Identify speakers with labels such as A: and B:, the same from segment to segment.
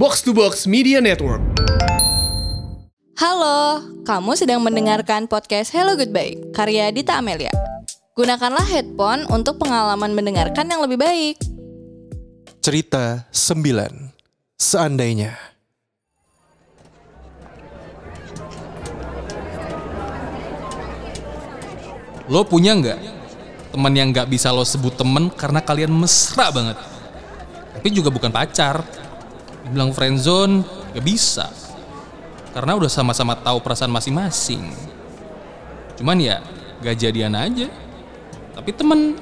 A: Box to Box Media Network.
B: Halo, kamu sedang mendengarkan podcast Hello Goodbye, karya Dita Amelia. Gunakanlah headphone untuk pengalaman mendengarkan yang lebih baik.
C: Cerita 9 Seandainya
D: Lo punya nggak teman yang nggak bisa lo sebut temen karena kalian mesra banget? Tapi juga bukan pacar. Bilang friendzone nggak bisa. Karena udah sama-sama tahu perasaan masing-masing. Cuman ya gak jadian aja. Tapi temen.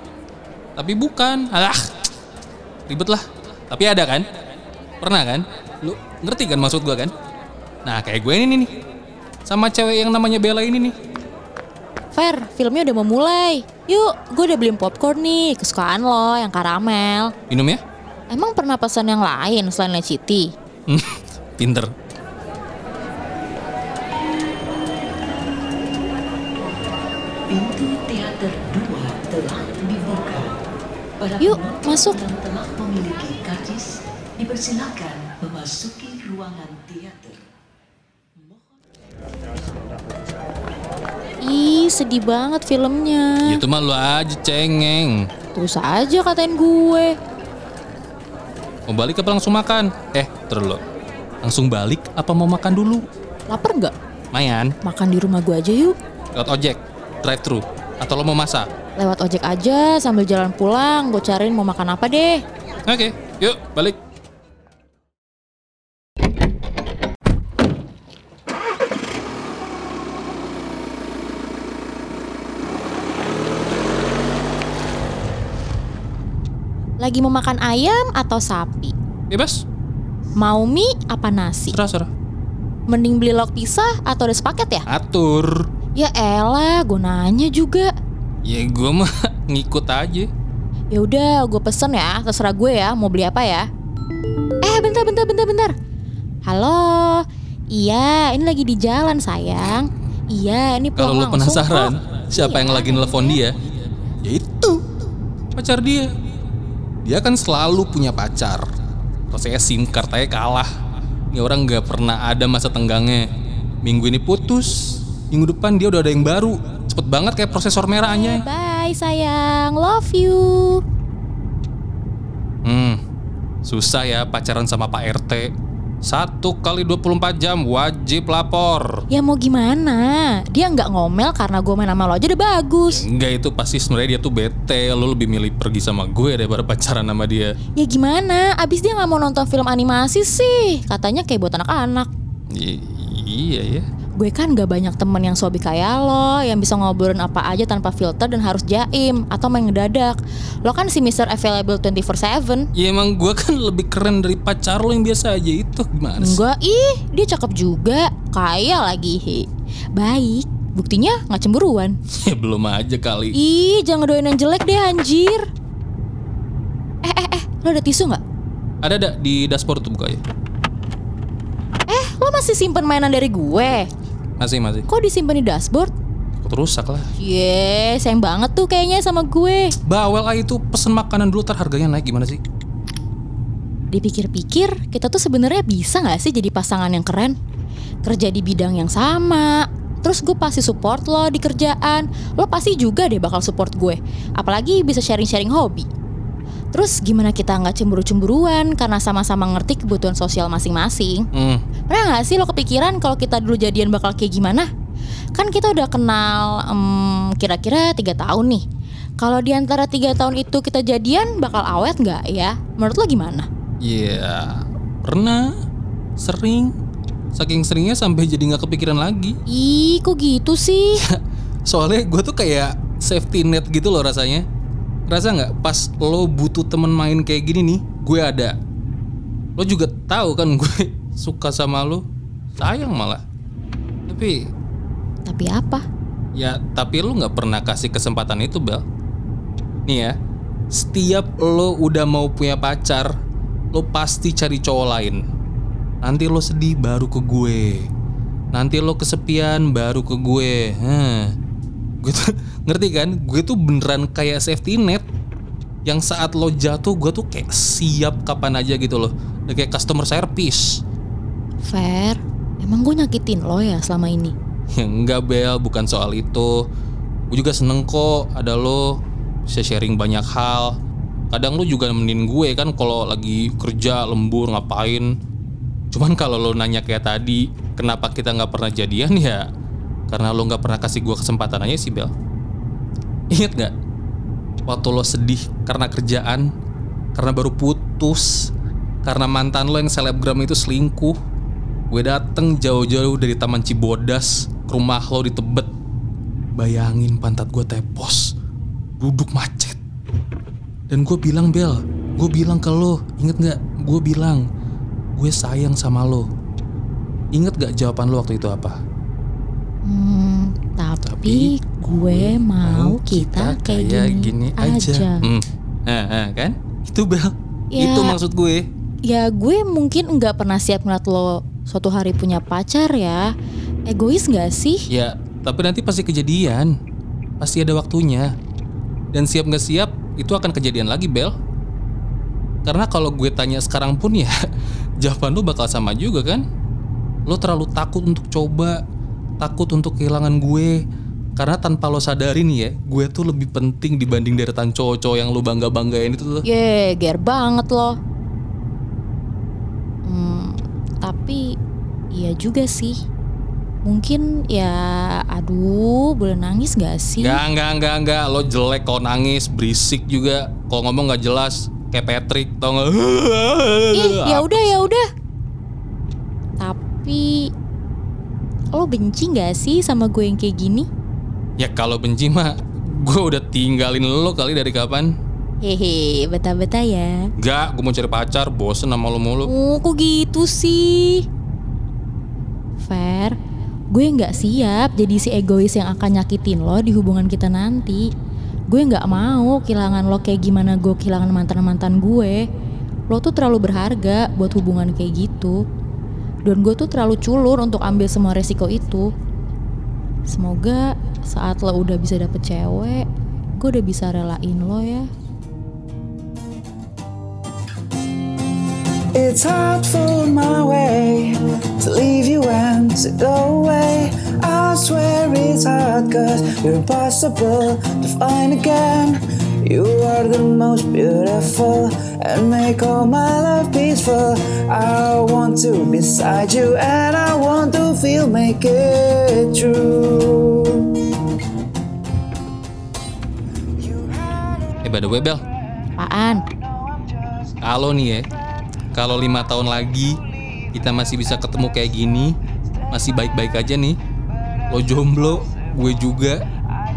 D: Tapi bukan. Alah, ribet lah. Tapi ada kan? Pernah kan? Lu ngerti kan maksud gua kan? Nah kayak gue ini nih. Sama cewek yang namanya Bella ini nih.
B: Fer, filmnya udah mau mulai. Yuk, gue udah beliin popcorn nih, kesukaan lo yang karamel.
D: Minum ya?
B: Emang pernah pesan yang lain selain Leciti?
D: Pinter.
E: Pintu teater 2 telah dibuka. Para
B: Yuk, masuk.
E: yang telah memiliki karcis dipersilakan memasuki ruangan teater.
B: Ih, sedih banget filmnya.
D: Itu mah lu aja cengeng.
B: Terus aja katain gue.
D: Mau balik apa langsung makan? Eh, terus lo. Langsung balik apa mau makan dulu?
B: Lapar nggak?
D: Mayan,
B: Makan di rumah gue aja yuk.
D: lewat ojek, drive thru, atau lo mau masak?
B: Lewat ojek aja sambil jalan pulang, gue cariin mau makan apa deh.
D: Oke, yuk balik.
B: Lagi mau makan ayam atau sapi?
D: Bebas,
B: Mau mie apa nasi?
D: serah serah.
B: Mending beli lauk pisah atau ada sepaket ya?
D: Atur.
B: Ya elah, gue nanya juga.
D: Ya gue mah ngikut aja.
B: Ya udah, gue pesen ya, terserah gue ya, mau beli apa ya. Eh, bentar, bentar, bentar, bentar. Halo, iya, ini lagi di jalan sayang. Iya, ini
D: Kalau
B: pulang
D: lo
B: langsung
D: penasaran
B: kok.
D: siapa
B: Iya.
D: yang lagi nelfon dia, ya itu pacar dia. Dia kan selalu punya pacar. Rasanya SIM card aja kalah. Ini orang nggak pernah ada masa tenggangnya. Minggu ini putus, minggu depan dia udah ada yang baru. Cepet banget kayak prosesor merahnya.
B: Bye sayang, love you.
D: Hmm, susah ya pacaran sama Pak RT. Satu kali 24 jam wajib lapor.
B: Ya mau gimana? Dia nggak ngomel karena gue main sama lo aja udah bagus.
D: Enggak itu pasti sebenarnya dia tuh bete. Lo lebih milih pergi sama gue daripada pacaran sama dia.
B: Ya gimana? Abis dia nggak mau nonton film animasi sih. Katanya kayak buat anak-anak.
D: Iya ya.
B: Gue kan gak banyak temen yang sobi kayak lo Yang bisa ngobrolin apa aja tanpa filter dan harus jaim Atau main ngedadak Lo kan si Mr. Available 24-7
D: Ya emang gue kan lebih keren dari pacar lo yang biasa aja itu gimana sih?
B: Enggak, ih dia cakep juga Kaya lagi he. Baik, buktinya gak cemburuan
D: Ya belum aja kali.
B: Ih, jangan doain yang jelek deh anjir Eh, eh, eh, lo ada tisu gak?
D: Ada ada di dashboard tuh bukanya.
B: Eh, lo masih simpen mainan dari gue?
D: Masih masih.
B: Kok disimpan di dashboard?
D: Kok rusak lah.
B: Ye, sayang banget tuh kayaknya sama gue
D: Bawel ah itu pesen makanan dulu tar harganya naik gimana sih?
B: Dipikir-pikir, kita tuh sebenarnya bisa nggak sih jadi pasangan yang keren? Kerja di bidang yang sama, terus gue pasti support lo di kerjaan, lo pasti juga deh bakal support gue. Apalagi bisa sharing-sharing hobi. Terus gimana kita nggak cemburu-cemburuan karena sama-sama ngerti kebutuhan sosial masing-masing?
D: Hmm,
B: Pernah nggak sih lo kepikiran kalau kita dulu jadian bakal kayak gimana? Kan kita udah kenal em, kira-kira tiga tahun nih. Kalau di antara tiga tahun itu kita jadian bakal awet nggak ya? Menurut lo gimana?
D: ya pernah, sering, saking seringnya sampai jadi nggak kepikiran lagi.
B: Ih, kok gitu sih?
D: Soalnya gue tuh kayak safety net gitu loh rasanya. Rasa nggak pas lo butuh temen main kayak gini nih, gue ada. Lo juga tahu kan gue suka sama lo, sayang malah. Tapi
B: Tapi apa?
D: ya tapi lo nggak pernah kasih kesempatan itu Bel. Nih ya, setiap lo udah mau punya pacar, lo pasti cari cowok lain. Nanti lo sedih baru ke gue. Nanti lo kesepian baru ke gue. Heh. Gue tuh ngerti kan? Gue tuh beneran kayak safety net. Yang saat lo jatuh gue tuh kayak siap kapan aja gitu loh. Udah kayak customer service.
B: Fair, emang gue nyakitin lo ya selama ini?
D: Ya enggak Bel, bukan soal itu. Gue juga seneng kok ada lo bisa sharing banyak hal. Kadang lu juga nemenin gue kan kalau lagi kerja lembur ngapain. Cuman kalau lo nanya kayak tadi, kenapa kita nggak pernah jadian ya? Karena lo nggak pernah kasih gue kesempatan aja sih Bel. Ingat nggak? Waktu lo sedih karena kerjaan, karena baru putus, karena mantan lo yang selebgram itu selingkuh, gue dateng jauh-jauh dari Taman Cibodas ke rumah lo di Tebet. Bayangin pantat gue tepos, duduk macet. Dan gue bilang Bel, gue bilang ke lo, inget nggak? Gue bilang, gue sayang sama lo. Inget gak jawaban lo waktu itu apa?
B: Hmm, tapi, gue mau kita kayak gini, aja.
D: Hmm. Nah, nah, kan? Itu Bel.
B: Ya.
D: Itu maksud gue.
B: Ya gue mungkin nggak pernah siap ngeliat lo suatu hari punya pacar ya. Egois nggak sih?
D: Ya, tapi nanti pasti kejadian. Pasti ada waktunya. Dan siap nggak siap, itu akan kejadian lagi, Bel. Karena kalau gue tanya sekarang pun ya, jawaban lu bakal sama juga kan? Lo terlalu takut untuk coba, takut untuk kehilangan gue. Karena tanpa lo sadarin ya, gue tuh lebih penting dibanding deretan cowok-cowok yang lo bangga-banggain itu tuh.
B: Ye, ger banget lo. Hmm, tapi iya juga sih. Mungkin ya, aduh, boleh nangis gak sih?
D: Enggak, enggak, enggak, enggak. Lo jelek kau nangis, berisik juga. Kalau ngomong nggak jelas, kayak Patrick, tau nggak?
B: Ih, ya udah ya udah. Tapi lo benci gak sih sama gue yang kayak gini?
D: Ya kalau benci mah, gue udah tinggalin lo kali dari kapan?
B: Hehe, betah-betah ya.
D: Enggak, gue mau cari pacar, bosen sama lo mulu.
B: Oh, kok gitu sih? Fair, gue nggak siap jadi si egois yang akan nyakitin lo di hubungan kita nanti. Gue nggak mau kehilangan lo kayak gimana gue kehilangan mantan-mantan gue. Lo tuh terlalu berharga buat hubungan kayak gitu. Dan gue tuh terlalu culur untuk ambil semua resiko itu. Semoga saat lo udah bisa dapet cewek, gue udah bisa relain lo ya.
F: It's hard for my way to leave you and to go away. I swear it's hard cause you're impossible to find again. You are the most beautiful and make all my life peaceful. I want to be beside you and I want to feel make it true.
D: Eh by the way Bel,
B: Apaan?
D: kalau nih ya, kalau lima tahun lagi kita masih bisa ketemu kayak gini, masih baik-baik aja nih. Lo jomblo, gue juga.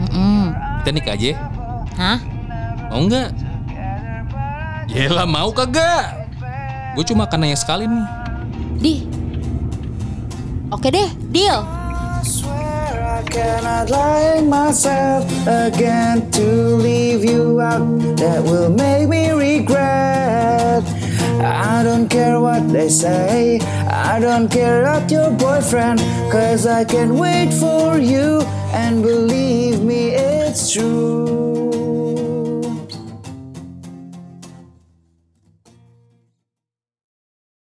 B: Mm-mm.
D: Kita nikah aja. ya?
B: Hah?
D: Mau nggak? Yelah mau kagak? Gue cuma akan nanya sekali nih.
B: Di. Oke deh, deal.
F: Cannot lie myself again to leave you out. That will make me regret. I don't care what they say. I don't care about your boyfriend. Cause I can wait for you. And believe me, it's true.